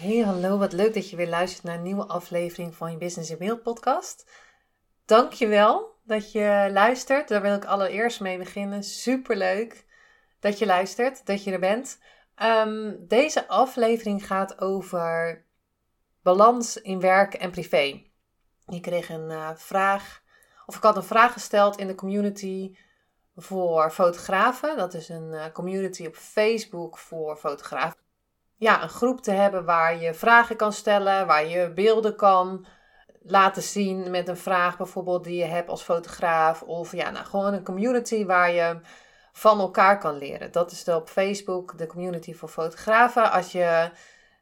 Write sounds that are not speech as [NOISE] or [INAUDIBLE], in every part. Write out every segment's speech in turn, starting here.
Hey, hallo, wat leuk dat je weer luistert naar een nieuwe aflevering van je Business in Beeld podcast. Dankjewel dat je luistert. Daar wil ik allereerst mee beginnen. Superleuk dat je luistert, dat je er bent. Ehm, deze aflevering gaat over balans in werk en privé. Ik kreeg een uh, vraag, of ik had een vraag gesteld in de community voor fotografen. Dat is een uh, community op Facebook voor fotografen ja, een groep te hebben waar je vragen kan stellen, waar je beelden kan laten zien met een vraag bijvoorbeeld die je hebt als fotograaf. Of ja, nou, gewoon een community waar je van elkaar kan leren. Dat is de op Facebook, de community voor fotografen. Als je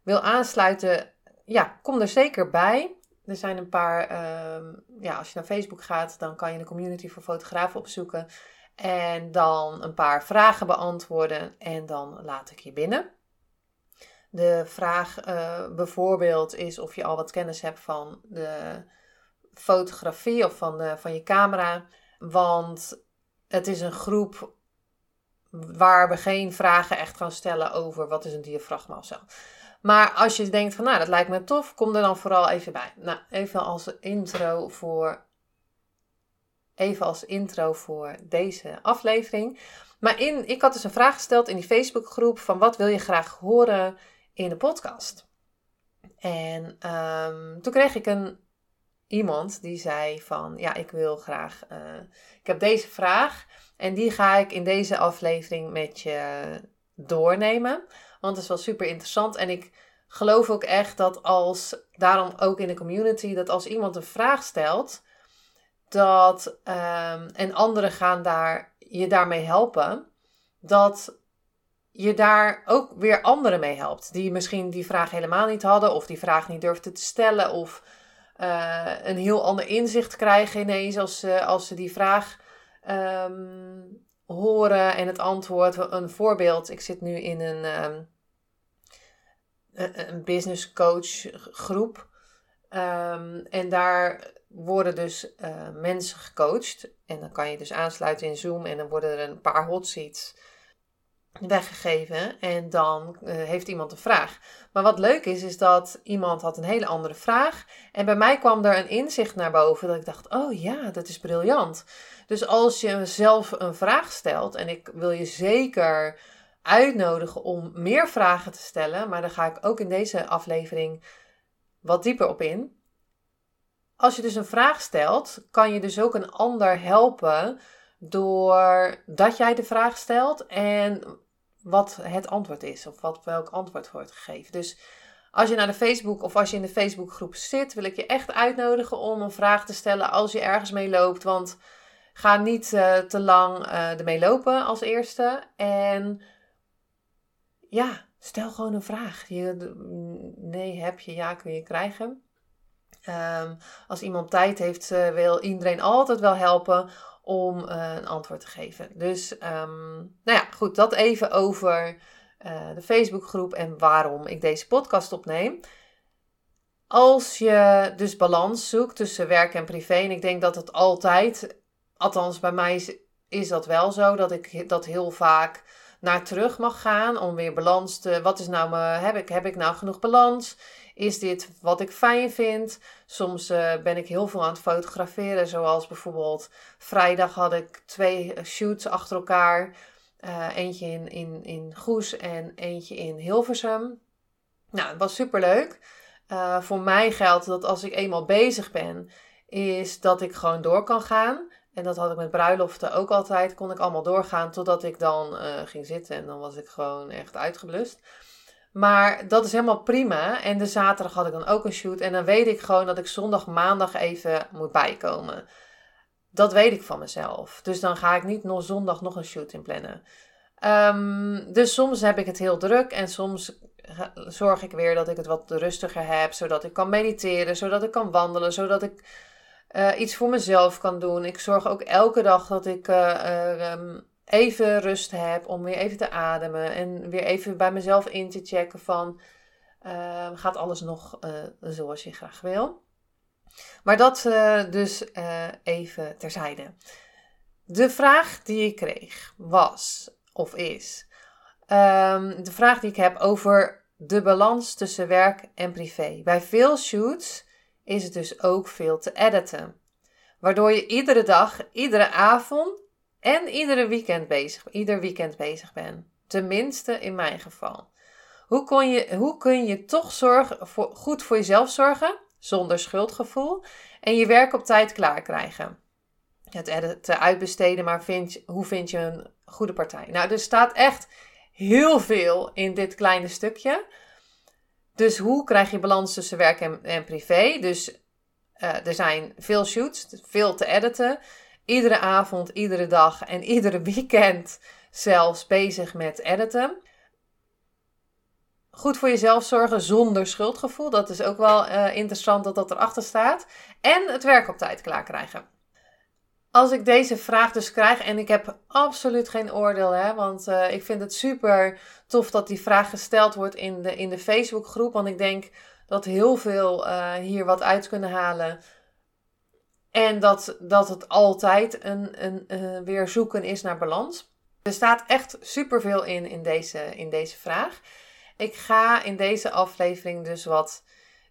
wil aansluiten, ja, kom er zeker bij. Er zijn een paar, ehm, ja, als je naar Facebook gaat, dan kan je de community voor fotografen opzoeken. En dan een paar vragen beantwoorden en dan laat ik je binnen. De vraag uh, bijvoorbeeld is of je al wat kennis hebt van de fotografie of van, de, van je camera. Want het is een groep waar we geen vragen echt gaan stellen over wat is een diafragma of zo. Maar als je denkt van nou dat lijkt me tof, kom er dan vooral even bij. Nou, even als intro voor, even als intro voor deze aflevering. Maar in, ik had dus een vraag gesteld in die Facebookgroep van wat wil je graag horen in de podcast. En um, toen kreeg ik een iemand die zei van ja, ik wil graag. Uh, ik heb deze vraag en die ga ik in deze aflevering met je doornemen. Want het is wel super interessant. En ik geloof ook echt dat als, daarom ook in de community, dat als iemand een vraag stelt, dat, um, en anderen gaan daar, je daarmee helpen, dat je daar ook weer anderen mee helpt. Die misschien die vraag helemaal niet hadden, of die vraag niet durfden te stellen, of uh, een heel ander inzicht krijgen ineens als, uh, als ze die vraag um, horen en het antwoord. Een voorbeeld, ik zit nu in een, um, een business coach groep. Um, en daar worden dus uh, mensen gecoacht. En dan kan je dus aansluiten in Zoom en dan worden er een paar hot seats weggegeven en dan uh, heeft iemand een vraag. Maar wat leuk is, is dat iemand had een hele andere vraag en bij mij kwam er een inzicht naar boven dat ik dacht, oh ja, dat is briljant. Dus als je zelf een vraag stelt en ik wil je zeker uitnodigen om meer vragen te stellen, maar daar ga ik ook in deze aflevering wat dieper op in. Als je dus een vraag stelt, kan je dus ook een ander helpen doordat jij de vraag stelt en wat het antwoord is of wat, welk antwoord wordt gegeven. Dus als je naar de Facebook of als je in de Facebookgroep zit, wil ik je echt uitnodigen om een vraag te stellen als je ergens mee loopt. Want ga niet uh, te lang uh, ermee lopen als eerste. En ja, stel gewoon een vraag. Je, nee, heb je, ja, kun je krijgen. Um, als iemand tijd heeft, uh, wil iedereen altijd wel helpen om uh, een antwoord te geven. Dus, um, nou ja, goed, dat even over uh, de Facebookgroep en waarom ik deze podcast opneem. Als je dus balans zoekt tussen werk en privé, en ik denk dat het altijd, althans bij mij is, is dat wel zo, dat ik dat heel vaak naar terug mag gaan om weer balans te. Wat is nou mijn. Heb ik, heb ik nou genoeg balans? Is dit wat ik fijn vind? Soms uh, ben ik heel veel aan het fotograferen, zoals bijvoorbeeld vrijdag had ik twee shoots achter elkaar. Uh, eentje in, in, in Goes en eentje in Hilversum. Nou, het was super leuk. Uh, voor mij geldt dat als ik eenmaal bezig ben, is dat ik gewoon door kan gaan. En dat had ik met bruiloften ook altijd. Kon ik allemaal doorgaan totdat ik dan ging zitten. En dan was ik gewoon echt uitgeblust. Maar dat is helemaal prima. En de zaterdag had ik dan ook een shoot. En dan weet ik gewoon dat ik zondag, maandag even moet bijkomen. Dat weet ik van mezelf. Dus dan ga ik niet nog zondag nog een shoot in plannen. Ehm, dus soms heb ik het heel druk en soms zorg ik weer dat ik het wat rustiger heb, zodat ik kan mediteren, zodat ik kan wandelen, zodat ik uh, iets voor mezelf kan doen. Ik zorg ook elke dag dat ik uh, um, even rust heb om weer even te ademen en weer even bij mezelf in te checken van uh, gaat alles nog uh, zoals je graag wil. Maar dat uh, dus even terzijde. De vraag die ik kreeg was of is um, de vraag die ik heb over de balans tussen werk en privé. Bij veel shoots is het dus ook veel te editen. Waardoor je iedere dag, iedere avond en iedere weekend bezig, ieder weekend bezig bent. Tenminste in mijn geval. Hoe, kon je, hoe kun je toch zorgen, voor, goed voor jezelf zorgen, zonder schuldgevoel, en je werk op tijd klaar krijgen? Het editen uitbesteden, maar vind, hoe vind je een goede partij? Nou, er staat echt heel veel in dit kleine stukje. Dus hoe krijg je balans tussen werk en, privé? Dus uh, er zijn veel shoots, veel te editen. Iedere avond, iedere dag en iedere weekend zelfs bezig met editen. Goed voor jezelf zorgen zonder schuldgevoel. Dat is ook wel uh, interessant dat dat erachter staat. En het werk op tijd klaar krijgen als ik deze vraag dus krijg, en ik heb absoluut geen oordeel, hè, want uh, ik vind het super tof dat die vraag gesteld wordt in de, in de Facebookgroep, want ik denk dat heel veel uh, hier wat uit kunnen halen. En dat, dat het altijd een, een, uh, weer zoeken is naar balans. Er staat echt superveel in in deze, in deze vraag. Ik ga in deze aflevering dus wat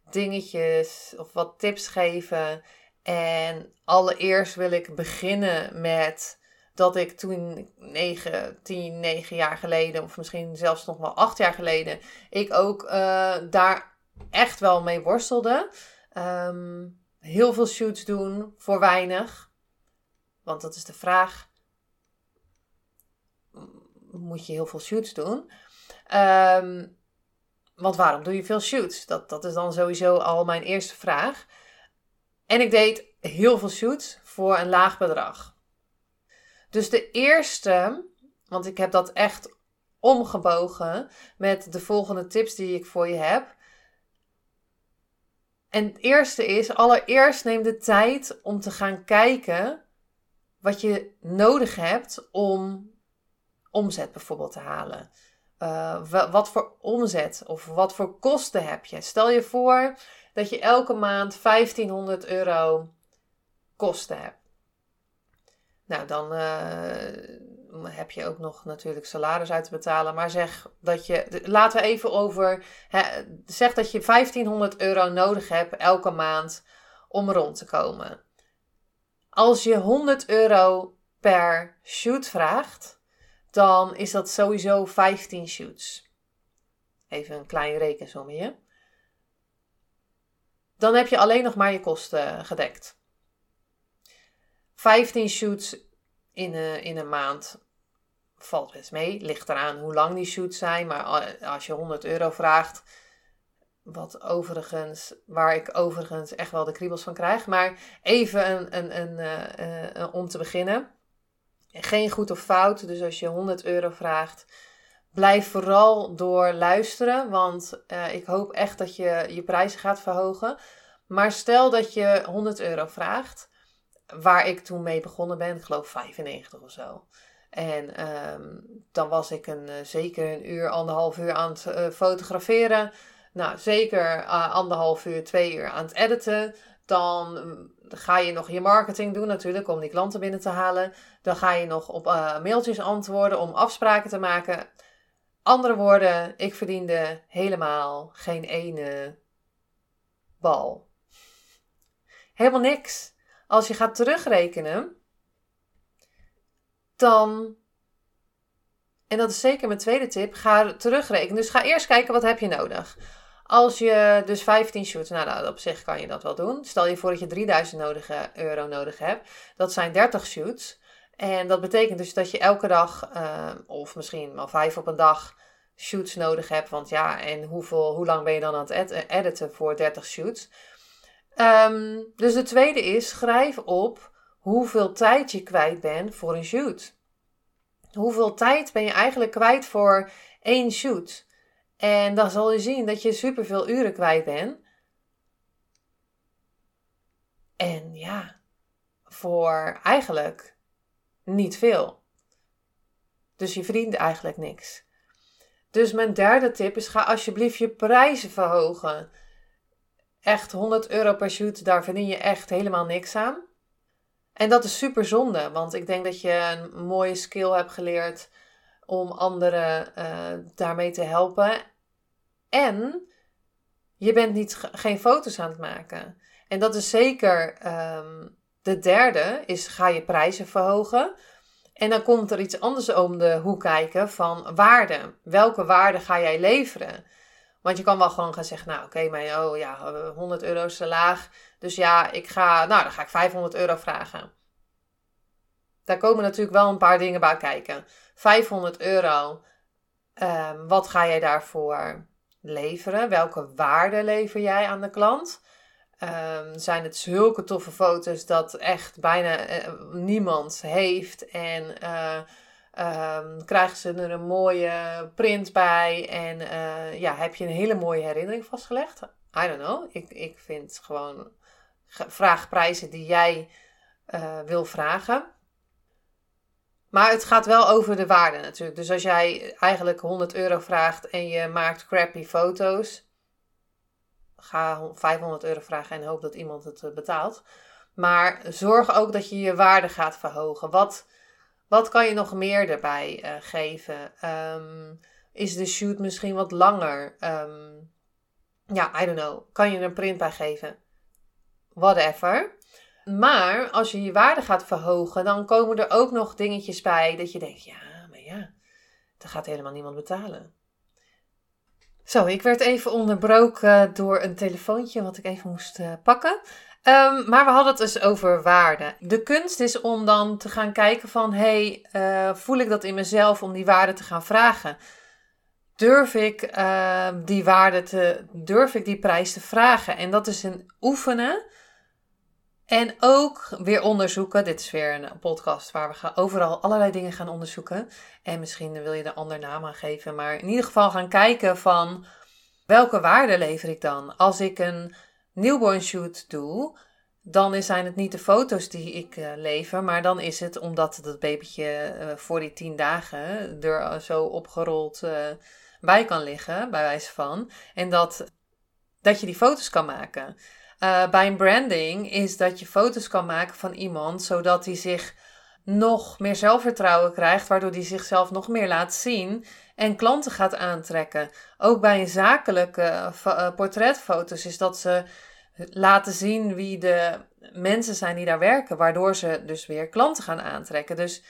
dingetjes of wat tips geven en allereerst wil ik beginnen met dat ik toen 9, 10, 9 jaar geleden, of misschien zelfs nog wel 8 jaar geleden, ik ook uh, daar echt wel mee worstelde. Um, heel veel shoots doen voor weinig. Want dat is de vraag. Moet je heel veel shoots doen? Um, want waarom doe je veel shoots? Dat, dat is dan sowieso al mijn eerste vraag. En ik deed heel veel shoots voor een laag bedrag. Dus de eerste, want ik heb dat echt omgebogen met de volgende tips die ik voor je heb. En het eerste is, allereerst neem de tijd om te gaan kijken wat je nodig hebt om omzet bijvoorbeeld te halen. Uh, wat voor omzet of wat voor kosten heb je? Stel je voor dat je elke maand 1500 euro kosten hebt. Nou, dan uh, heb je ook nog natuurlijk salaris uit te betalen. Maar zeg dat je, laten we even over, hè, zeg dat je 1500 euro nodig hebt elke maand om rond te komen. Als je 100 euro per shoot vraagt, dan is dat sowieso 15 shoots. Even een klein rekensommetje dan heb je alleen nog maar je kosten gedekt. 15 shoots in, een, in een maand valt best mee. Ligt eraan hoe lang die shoots zijn. Maar als je 100 euro vraagt, wat overigens, waar ik overigens echt wel de kriebels van krijg. Maar even een, een, een, uh, uh, om te beginnen. Geen goed of fout. Dus als je 100 euro vraagt, Blijf vooral door luisteren, want uh, ik hoop echt dat je je prijzen gaat verhogen. Maar stel dat je 100 euro vraagt, waar ik toen mee begonnen ben, ik geloof 95 of zo. En um, dan was ik een, uh, zeker een uur, anderhalf uur aan het uh, fotograferen. Nou, zeker anderhalf uur, twee uur aan het editen. Dan mm, ga je nog je marketing doen natuurlijk om die klanten binnen te halen. Dan ga je nog op mailtjes antwoorden om afspraken te maken. Andere woorden, ik verdiende helemaal geen ene bal. Helemaal niks. Als je gaat terugrekenen, dan, en dat is zeker mijn tweede tip, ga terugrekenen. Dus ga eerst kijken wat heb je nodig. Als je dus 15 shoots, nou, nou op zich kan je dat wel doen. Stel je voor dat je 3000 nodige, euro nodig hebt. Dat zijn 30 shoots. En dat betekent dus dat je elke dag, uh, of misschien wel vijf op een dag, shoots nodig hebt. Want ja, en hoeveel, hoe lang ben je dan aan het editen voor 30 shoots? Um, dus de tweede is, schrijf op hoeveel tijd je kwijt bent voor een shoot. hoeveel tijd ben je eigenlijk kwijt voor één shoot? En dan zal je zien dat je superveel uren kwijt bent. En ja, voor eigenlijk niet veel. Dus je verdient eigenlijk niks. Dus mijn derde tip is: ga alsjeblieft je prijzen verhogen. Echt 100 euro per shoot, daar verdien je echt helemaal niks aan. En dat is super zonde, want ik denk dat je een mooie skill hebt geleerd om anderen uh, daarmee te helpen. En je bent niet, geen foto's aan het maken. En dat is zeker um, de derde, is ga je prijzen verhogen. En dan komt er iets anders om de hoek kijken van waarde. Welke waarde ga jij leveren? Want je kan wel gewoon gaan zeggen, nou oké, maar oh ja, 100 euro is te laag. Dus ja, ik ga, nou dan ga ik 500 euro vragen. Daar komen natuurlijk wel een paar dingen bij kijken. 500 euro, um, wat ga jij daarvoor leveren? Welke waarde lever jij aan de klant? Um, zijn het zulke toffe foto's dat echt bijna uh, niemand heeft. En uh, um, krijgen ze er een mooie print bij. En uh, ja, heb je een hele mooie herinnering vastgelegd? I don't know. Ik, ik vind gewoon vraag prijzen die jij wil vragen. Maar het gaat wel over de waarde natuurlijk. Dus als jij eigenlijk 100 euro vraagt en je maakt crappy foto's ga 500 euro vragen en hoop dat iemand het eh, betaalt. Maar zorg ook dat je je waarde gaat verhogen. Wat, wat kan je nog meer erbij uh, geven? Um, is de shoot misschien wat langer? Um, ja, I don't know. Kan je er een print bij geven? Whatever. Maar als je je waarde gaat verhogen, dan komen er ook nog dingetjes bij dat je denkt: ja, maar ja, dat gaat helemaal niemand betalen. Zo, ik werd even onderbroken door een telefoontje wat ik even moest uh, pakken. Um, maar we hadden het dus over waarde. De kunst is om dan te gaan kijken van, hey, uh, voel ik dat in mezelf om die waarde te gaan vragen? Durf ik uh, die waarde te, durf ik die prijs te vragen? En dat is een oefenen en ook weer onderzoeken. Dit is weer een podcast waar we gaan overal allerlei dingen gaan onderzoeken. En misschien wil je er ander naam aan geven. Maar in ieder geval gaan kijken van welke waarde lever ik dan? Als ik een newborn shoot doe, dan zijn het niet de foto's die ik uh, lever. Maar dan is het omdat dat babytje uh, voor die tien dagen er zo opgerold bij kan liggen, bij wijze van. En dat, dat je die foto's kan maken. Bij een branding is dat je foto's kan maken van iemand, zodat hij zich nog meer zelfvertrouwen krijgt, waardoor hij zichzelf nog meer laat zien en klanten gaat aantrekken. Ook bij een zakelijke uh, portretfoto's is dat ze laten zien wie de mensen zijn die daar werken, waardoor ze dus weer klanten gaan aantrekken. Dus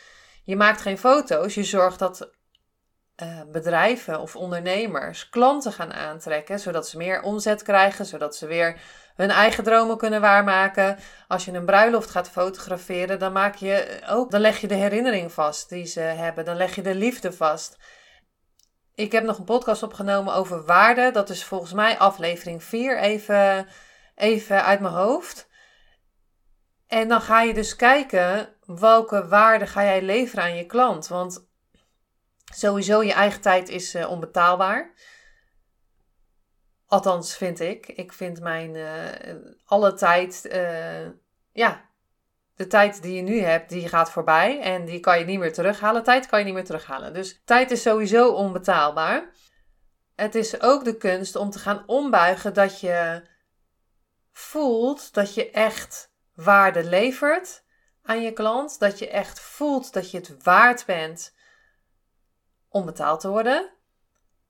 je maakt geen foto's, je zorgt dat uh, bedrijven of ondernemers klanten gaan aantrekken, zodat ze meer omzet krijgen, zodat ze weer hun eigen dromen kunnen waarmaken. Als je een bruiloft gaat fotograferen, dan maak je ook, dan leg je de herinnering vast die ze hebben. Dan leg je de liefde vast. Ik heb nog een podcast opgenomen over waarde. Dat is volgens mij aflevering 4, even, even uit mijn hoofd. En dan ga je dus kijken welke waarde ga jij leveren aan je klant. Want sowieso je eigen tijd is uh, onbetaalbaar. Althans, vind ik. Ik vind mijn uh, alle tijd, uh, ja, de tijd die je nu hebt, die gaat voorbij en die kan je niet meer terughalen. Tijd kan je niet meer terughalen. Dus tijd is sowieso onbetaalbaar. Het is ook de kunst om te gaan ombuigen dat je voelt dat je echt waarde levert aan je klant. Dat je echt voelt dat je het waard bent om betaald te worden.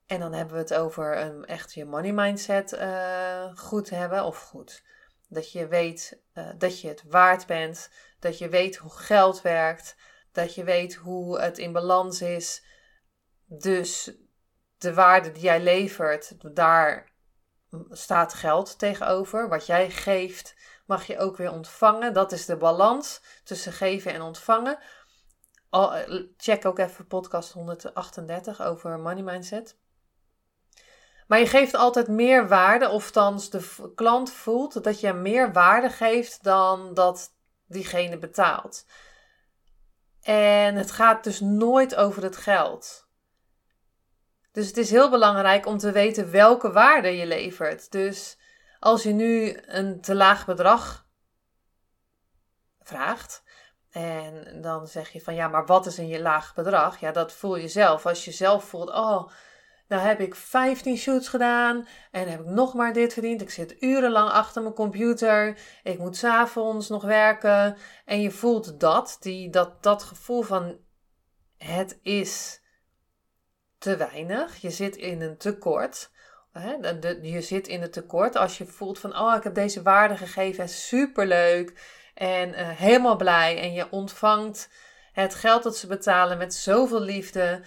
En dan hebben we het over een echt je money mindset uh, goed hebben of goed. Dat je weet uh, dat je het waard bent, dat je weet hoe geld werkt, dat je weet hoe het in balans is. Dus de waarde die jij levert, daar staat geld tegenover. Wat jij geeft, mag je ook weer ontvangen. Dat is de balans tussen geven en ontvangen. Check ook even podcast 138 over money mindset. Maar je geeft altijd meer waarde, of de klant voelt dat je meer waarde geeft dan dat diegene betaalt. En het gaat dus nooit over het geld. Dus het is heel belangrijk om te weten welke waarde je levert. Dus als je nu een te laag bedrag vraagt. En dan zeg je van ja, maar wat is een je laag bedrag? Ja, dat voel je zelf. Als je zelf voelt, oh, nou heb ik 15 shoots gedaan en heb ik nog maar dit verdiend. Ik zit urenlang achter mijn computer. Ik moet s'avonds nog werken. En je voelt dat, die, dat, dat gevoel van het is te weinig. Je zit in een tekort. Je zit in het tekort als je voelt van, oh, ik heb deze waarde gegeven, superleuk en uh, helemaal blij. En je ontvangt het geld dat ze betalen met zoveel liefde.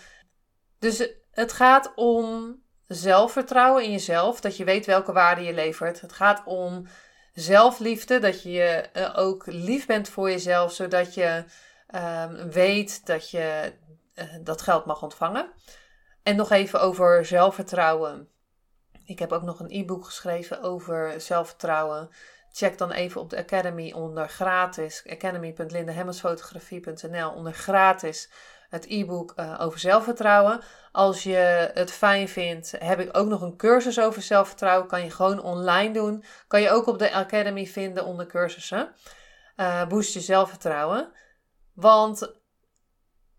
Dus het gaat om zelfvertrouwen in jezelf, dat je weet welke waarde je levert. Het gaat om zelfliefde, dat je uh, ook lief bent voor jezelf, zodat je um, weet dat je uh, dat geld mag ontvangen. En nog even over zelfvertrouwen. Ik heb ook nog een e-book geschreven over zelfvertrouwen. Check dan even op de Academy onder gratis, academy.lindehemmersfotografie.nl onder gratis het e-book uh, over zelfvertrouwen. Als je het fijn vindt, heb ik ook nog een cursus over zelfvertrouwen. Kan je gewoon online doen. Kan je ook op de Academy vinden onder cursussen. Uh, boost je zelfvertrouwen. Want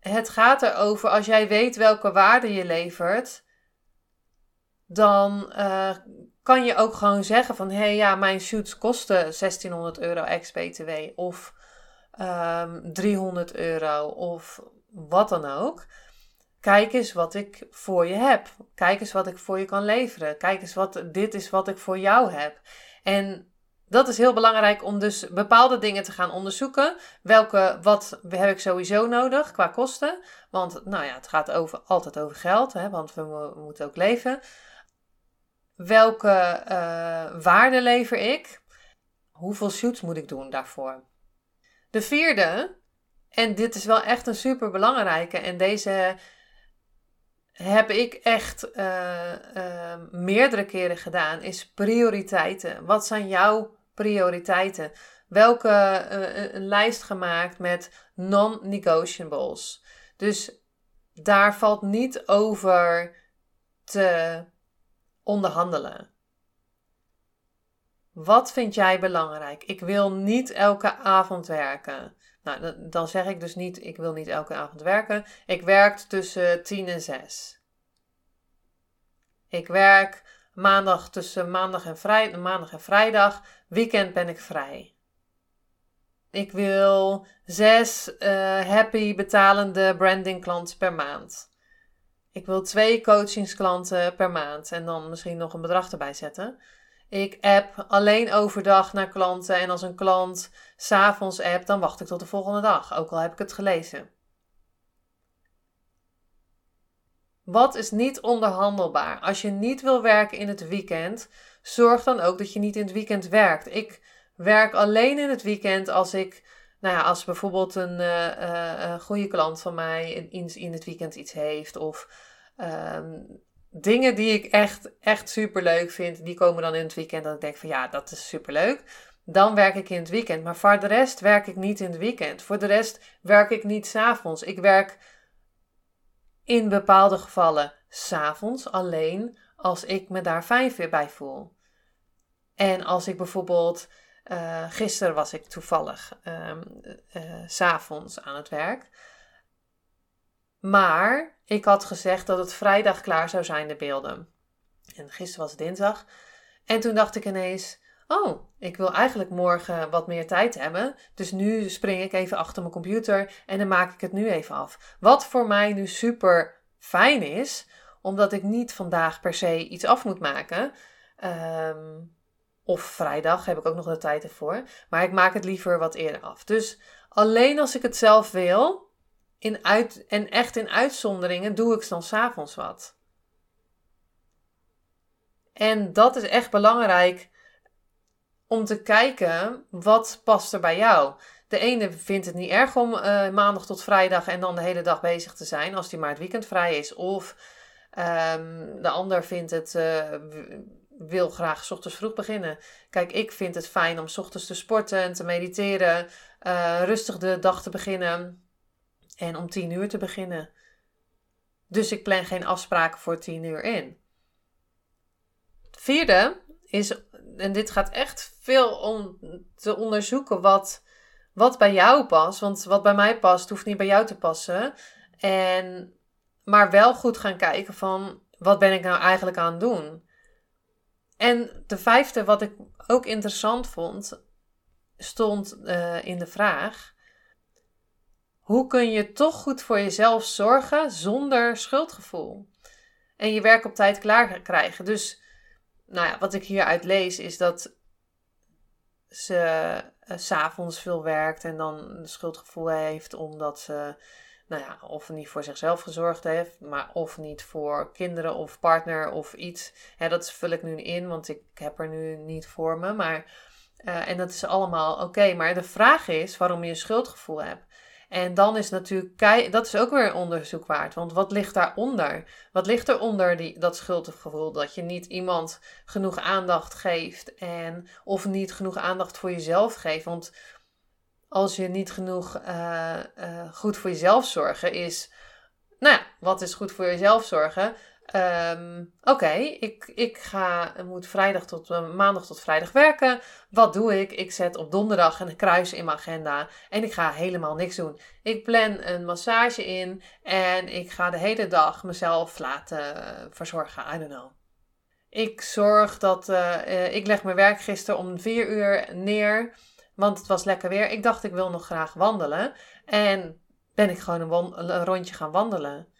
het gaat erover, als jij weet welke waarde je levert, dan uh, kan je ook gewoon zeggen van... hé hey, ja, mijn shoots kosten 1600 euro ex-BTW of um, ehm, 300 euro of wat dan ook. Kijk eens wat ik voor je heb. Kijk eens wat ik voor je kan leveren. Kijk eens wat dit is wat ik voor jou heb. En dat is heel belangrijk om dus bepaalde dingen te gaan onderzoeken. Welke, wat heb ik sowieso nodig qua kosten? Want nou ja, het gaat over, altijd over geld, hè, want we, moeten ook leven. Welke uh, waarde lever ik? Hoeveel shoots moet ik doen daarvoor? De vierde, en dit is wel echt een super belangrijke, en deze heb ik echt uh, uh, meerdere keren gedaan, is prioriteiten. Wat zijn jouw prioriteiten? Welke uh, een lijst gemaakt met non-negotiables. Dus daar valt niet over te onderhandelen. Wat vind jij belangrijk? Ik wil niet elke avond werken. Nou, dan zeg ik dus niet, ik wil niet elke avond werken. Ik werk tussen 10 en 6. Ik werk maandag tussen maandag en, vrij, maandag en vrijdag. Weekend ben ik vrij. Ik wil zes uh, happy betalende branding klanten per maand. Ik wil twee coachingsklanten per maand en dan misschien nog een bedrag erbij zetten. Ik app alleen overdag naar klanten en als een klant s'avonds app, dan wacht ik tot de volgende dag, ook al heb ik het gelezen. Wat is niet onderhandelbaar? Als je niet wil werken in het weekend, zorg dan ook dat je niet in het weekend werkt. Ik werk alleen in het weekend als ik, nou ja, als bijvoorbeeld een uh, goede klant van mij in, in het weekend iets heeft of ehm, dingen die ik echt, echt super leuk vind, die komen dan in het weekend. Dat ik denk van ja, dat is super leuk. Dan werk ik in het weekend. Maar voor de rest werk ik niet in het weekend. Voor de rest werk ik niet s'avonds. Ik werk in bepaalde gevallen s'avonds alleen als ik me daar fijn bij voel. En als ik bijvoorbeeld, uh, gisteren was ik toevallig uh, uh, s'avonds aan het werk. Maar ik had gezegd dat het vrijdag klaar zou zijn, de beelden. En gisteren was het dinsdag. En toen dacht ik ineens: Oh, ik wil eigenlijk morgen wat meer tijd hebben. Dus nu spring ik even achter mijn computer en dan maak ik het nu even af. Wat voor mij nu super fijn is, omdat ik niet vandaag per se iets af moet maken. Ehm, of vrijdag heb ik ook nog de tijd ervoor. Maar ik maak het liever wat eerder af. Dus alleen als ik het zelf wil, in uit, en echt in uitzonderingen doe ik dan s'avonds wat. En dat is echt belangrijk om te kijken wat past er bij jou. De ene vindt het niet erg om uh, maandag tot vrijdag en dan de hele dag bezig te zijn als die maar het weekend vrij is. Of um, de ander vindt het, uh, wil graag s ochtends vroeg beginnen. Kijk, ik vind het fijn om s ochtends te sporten en te mediteren, uh, rustig de dag te beginnen. En om tien uur te beginnen. Dus ik plan geen afspraken voor tien uur in. vierde is, en dit gaat echt veel om te onderzoeken wat, wat bij jou past. Want wat bij mij past, hoeft niet bij jou te passen. En, maar wel goed gaan kijken van, wat ben ik nou eigenlijk aan het doen? En de vijfde, wat ik ook interessant vond, stond uh, in de vraag: hoe kun je toch goed voor jezelf zorgen zonder schuldgevoel? En je werk op tijd klaar krijgen. Dus, nou ja, wat ik hieruit lees is dat ze uh, s'avonds veel werkt en dan een schuldgevoel heeft omdat ze nou ja, of niet voor zichzelf gezorgd heeft, maar of niet voor kinderen of partner of iets. Dat vul ik nu in, want ik heb er nu niet voor me. Maar, uh, en dat is allemaal oké. maar de vraag is waarom je een schuldgevoel hebt. En dan is natuurlijk, dat is ook weer een onderzoek waard. Want wat ligt daaronder? Wat ligt eronder die, dat schuldgevoel? Dat je niet iemand genoeg aandacht geeft en of niet genoeg aandacht voor jezelf geeft. Want als je niet genoeg uh, uh, goed voor jezelf zorgen is. Nou ja, wat is goed voor jezelf zorgen? Um, Oké, ik, ik ga, moet vrijdag tot uh, maandag tot vrijdag werken. Wat doe ik? Ik zet op donderdag een kruis in mijn agenda en ik ga helemaal niks doen. Ik plan een massage in en ik ga de hele dag mezelf laten verzorgen. I don't know. Ik zorg dat ik leg mijn werk gisteren om vier uur neer. Want het was lekker weer. Ik dacht, ik wil nog graag wandelen. En ben ik gewoon een rondje gaan wandelen.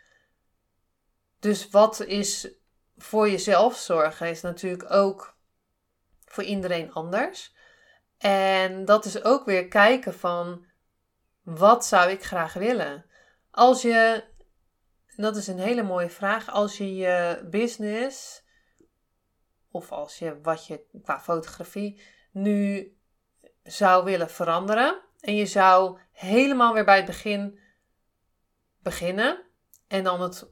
Dus wat is voor jezelf zorgen, is natuurlijk ook voor iedereen anders. En dat is ook weer kijken van wat zou ik graag willen? Als je, dat is een hele mooie vraag, als je je business of als je wat je qua fotografie nu zou willen veranderen. En je zou helemaal weer bij het begin beginnen. En dan het,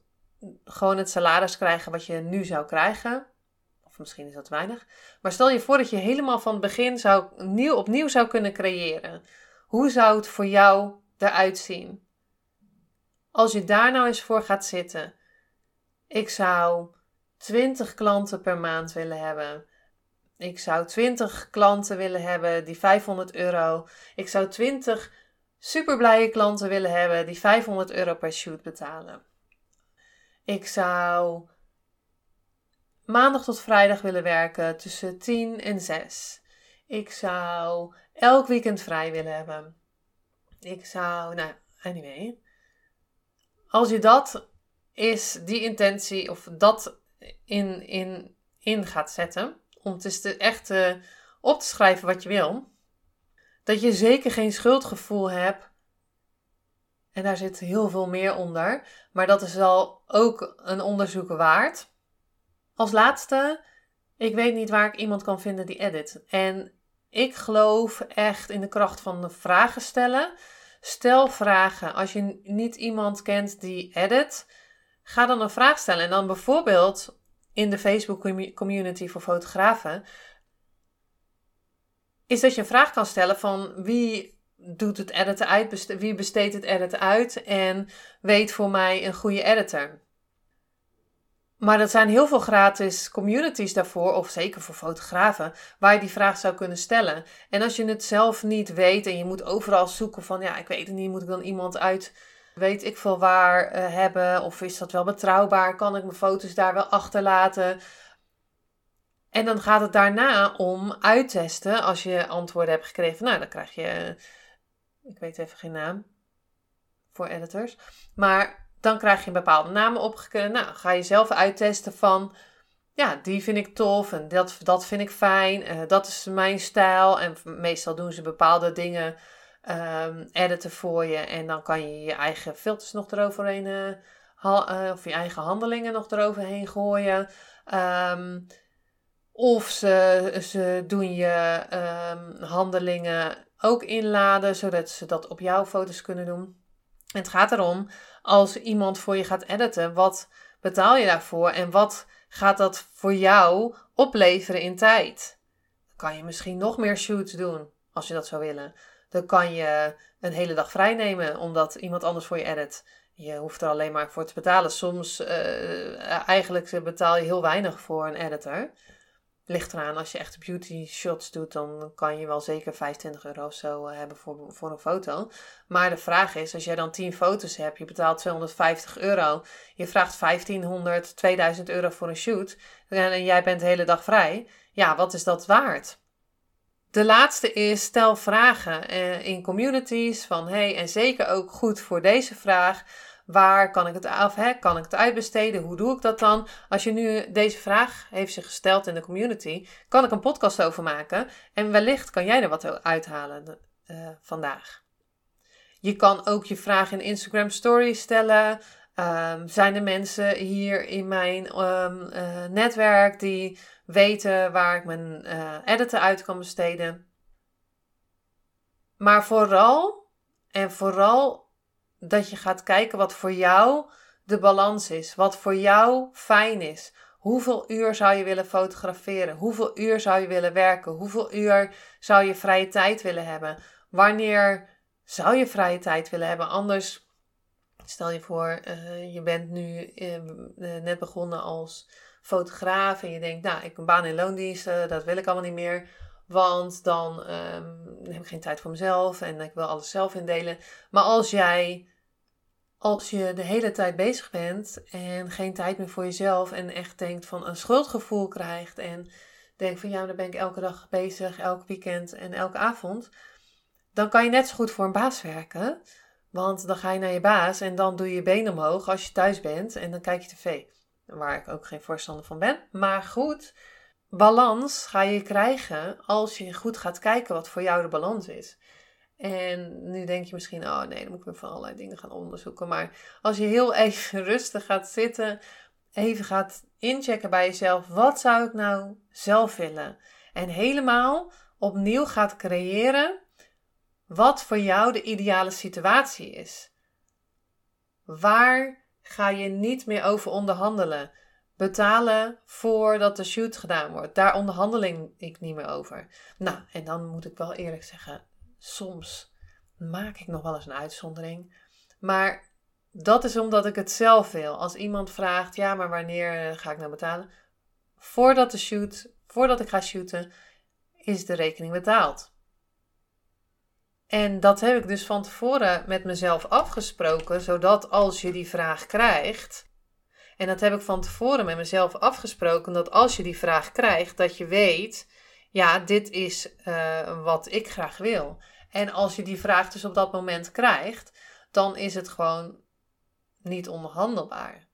gewoon het salaris krijgen wat je nu zou krijgen. Of misschien is dat weinig. Maar stel je voor dat je helemaal van het begin zou, nieuw, opnieuw zou kunnen creëren. Hoe zou het voor jou eruit zien? Als je daar nou eens voor gaat zitten. Ik zou 20 klanten per maand willen hebben. Ik zou 20 klanten willen hebben die 500 euro. Ik zou 20 superblije klanten willen hebben die 500 euro per shoot betalen. Ik zou maandag tot vrijdag willen werken tussen 10 en 6. Ik zou elk weekend vrij willen hebben. Ik zou, nou, anyway. Als je dat is, die intentie of dat in, in, in gaat zetten, om het echt uh, op te schrijven wat je wil. Dat je zeker geen schuldgevoel hebt. En daar zit heel veel meer onder. Maar dat is wel ook een onderzoek waard. Als laatste, ik weet niet waar ik iemand kan vinden die edit. En ik geloof echt in de kracht van de vragen stellen. Stel vragen. Als je niet iemand kent die edit, ga dan een vraag stellen. En dan bijvoorbeeld in de Facebook community voor fotografen, is dat je een vraag kan stellen van wie doet het editen uit, wie besteedt het editen uit en weet voor mij een goede editor. Maar er zijn heel veel gratis communities daarvoor, of zeker voor fotografen, waar je die vraag zou kunnen stellen. En als je het zelf niet weet en je moet overal zoeken van, ja, ik weet het niet, moet ik dan iemand uit weet ik veel waar uh, hebben? Of is dat wel betrouwbaar? Kan ik mijn foto's daar wel achterlaten? En dan gaat het daarna om uittesten. Als je antwoorden hebt gekregen, nou dan krijg je, ik weet even geen naam voor editors. Maar dan krijg je een bepaalde namen opgekregen. Nou, ga je zelf uittesten van, ja, die vind ik tof en dat, dat vind ik fijn. Uh, dat is mijn stijl. En meestal doen ze bepaalde dingen um, editen voor je. En dan kan je je eigen filters nog eroverheen, uh, of je eigen handelingen nog eroverheen gooien. Um, of ze, ze doen je um, handelingen ook inladen, zodat ze dat op jouw foto's kunnen doen. En het gaat erom, als iemand voor je gaat editen, wat betaal je daarvoor en wat gaat dat voor jou opleveren in tijd? kan je misschien nog meer shoots doen, als je dat zou willen. Dan kan je een hele dag vrij nemen omdat iemand anders voor je edit. Je hoeft er alleen maar voor te betalen. Soms uh, eigenlijk betaal je heel weinig voor een editor. Ligt eraan, als je echt beauty shots doet, dan kan je wel zeker 25 euro of zo eh, hebben voor, voor een foto. Maar de vraag is, als jij dan 10 foto's hebt, je betaalt 250 euro, je vraagt 1500, 2000 euro voor een shoot en jij bent de hele dag vrij. Ja, wat is dat waard? De laatste is stel vragen eh, in communities van hey, en zeker ook goed voor deze vraag. Waar kan ik het af? Hè? Kan ik het uitbesteden? Hoe doe ik dat dan? Als je nu deze vraag heeft zich gesteld in de community, kan ik een podcast over maken. En wellicht kan jij er wat uithalen uh, vandaag. Je kan ook je vraag in Instagram Story stellen. Um, zijn er mensen hier in mijn um, uh, netwerk die weten waar ik mijn uh, uit kan besteden? Maar vooral, en vooral dat je gaat kijken wat voor jou de balans is, wat voor jou fijn is. Hoeveel uur zou je willen fotograferen? Hoeveel uur zou je willen werken? Hoeveel uur zou je vrije tijd willen hebben? Wanneer zou je vrije tijd willen hebben? Anders, stel je voor, uh, je bent nu uh, net begonnen als fotograaf en je denkt, nou, ik heb een baan in loondienst, dat wil ik allemaal niet meer. Want dan um, heb ik geen tijd voor mezelf en ik wil alles zelf indelen. Maar als jij, als je de hele tijd bezig bent en geen tijd meer voor jezelf en echt denkt van een schuldgevoel krijgt en denkt van ja, dan ben ik elke dag bezig, elk weekend en elke avond, dan kan je net zo goed voor een baas werken. Want dan ga je naar je baas en dan doe je je benen omhoog als je thuis bent en dan kijk je tv. Waar ik ook geen voorstander van ben. Maar goed, balans ga je krijgen als je goed gaat kijken wat voor jou de balans is. En nu denk je misschien, oh nee, dan moet ik weer van allerlei dingen gaan onderzoeken. Maar als je heel even [LAUGHS] rustig gaat zitten, even gaat inchecken bij jezelf, wat zou ik nou zelf willen? En helemaal opnieuw gaat creëren wat voor jou de ideale situatie is. Waar ga je niet meer over onderhandelen? Betalen voordat de shoot gedaan wordt. Daar onderhandeling ik niet meer over. Nou, en dan moet ik wel eerlijk zeggen, soms maak ik nog wel eens een uitzondering. Maar dat is omdat ik het zelf wil. Als iemand vraagt, ja, maar wanneer ga ik nou betalen? Voordat de shoot, voordat ik ga shooten, is de rekening betaald. En dat heb ik dus van tevoren met mezelf afgesproken, zodat als je die vraag krijgt, en dat heb ik van tevoren met mezelf afgesproken, dat als je die vraag krijgt, dat je weet, ja, dit is uh, wat ik graag wil. En als je die vraag dus op dat moment krijgt, dan is het gewoon niet onderhandelbaar.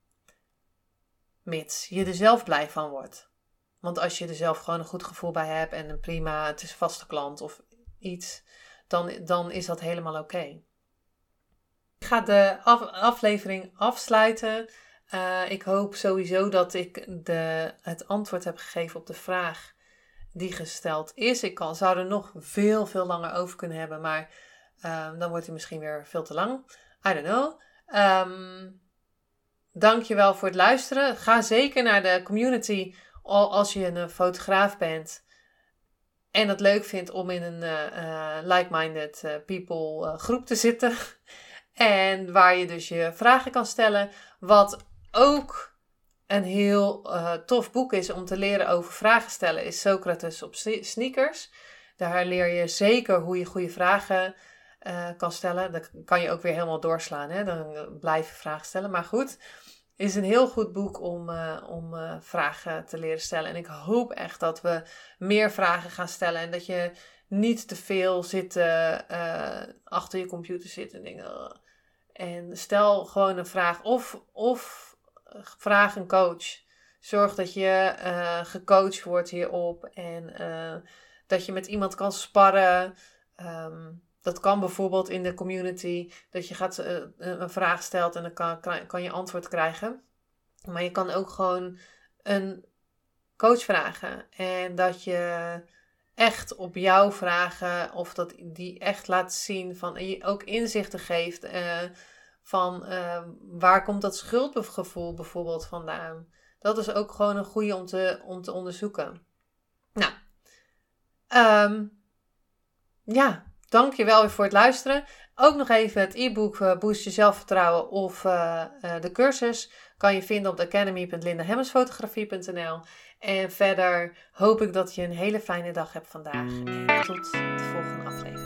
Mits je er zelf blij van wordt. Want als je er zelf gewoon een goed gevoel bij hebt en een prima, het is vaste klant of iets, dan, dan is dat helemaal oké. Ik ga de aflevering afsluiten. Uh, ik hoop sowieso dat ik de, het antwoord heb gegeven op de vraag die gesteld is. Ik kan, zou er nog veel, veel langer over kunnen hebben, maar uh, dan wordt hij misschien weer veel te lang. I don't know. Um, dankjewel voor het luisteren. Ga zeker naar de community als je een fotograaf bent en het leuk vindt om in een uh, like-minded people groep te zitten. [LAUGHS] En waar je dus je vragen kan stellen. Wat ook een heel uh, tof boek is om te leren over vragen stellen, is Socrates op sneakers. Daar leer je zeker hoe je goede vragen uh, kan stellen. Dat kan je ook weer helemaal doorslaan. Hè? Dan blijf je vragen stellen. Maar goed, is een heel goed boek om, om vragen te leren stellen. En ik hoop echt dat we meer vragen gaan stellen. En dat je niet te veel zit achter je computer zit en dingen. En stel gewoon een vraag. Of, of vraag een coach. Zorg dat je uh, gecoacht wordt hierop en uh, dat je met iemand kan sparren. Um, dat kan bijvoorbeeld in de community, dat je gaat, uh, een vraag stelt en dan kan, kan je antwoord krijgen. Maar je kan ook gewoon een coach vragen. En dat je echt op jouw vragen, of dat die echt laat zien van, je ook inzichten geeft van uh, waar komt dat schuldgevoel bijvoorbeeld vandaan? Dat is ook gewoon een goede om te, om te onderzoeken. Nou, um, ja, Dankjewel weer voor het luisteren. Ook nog even het e-book uh, Boost je zelfvertrouwen of uh, uh, de cursus kan je vinden op academy.lindahemmensfotografie.nl. En verder hoop ik dat je een hele fijne dag hebt vandaag. En tot de volgende aflevering.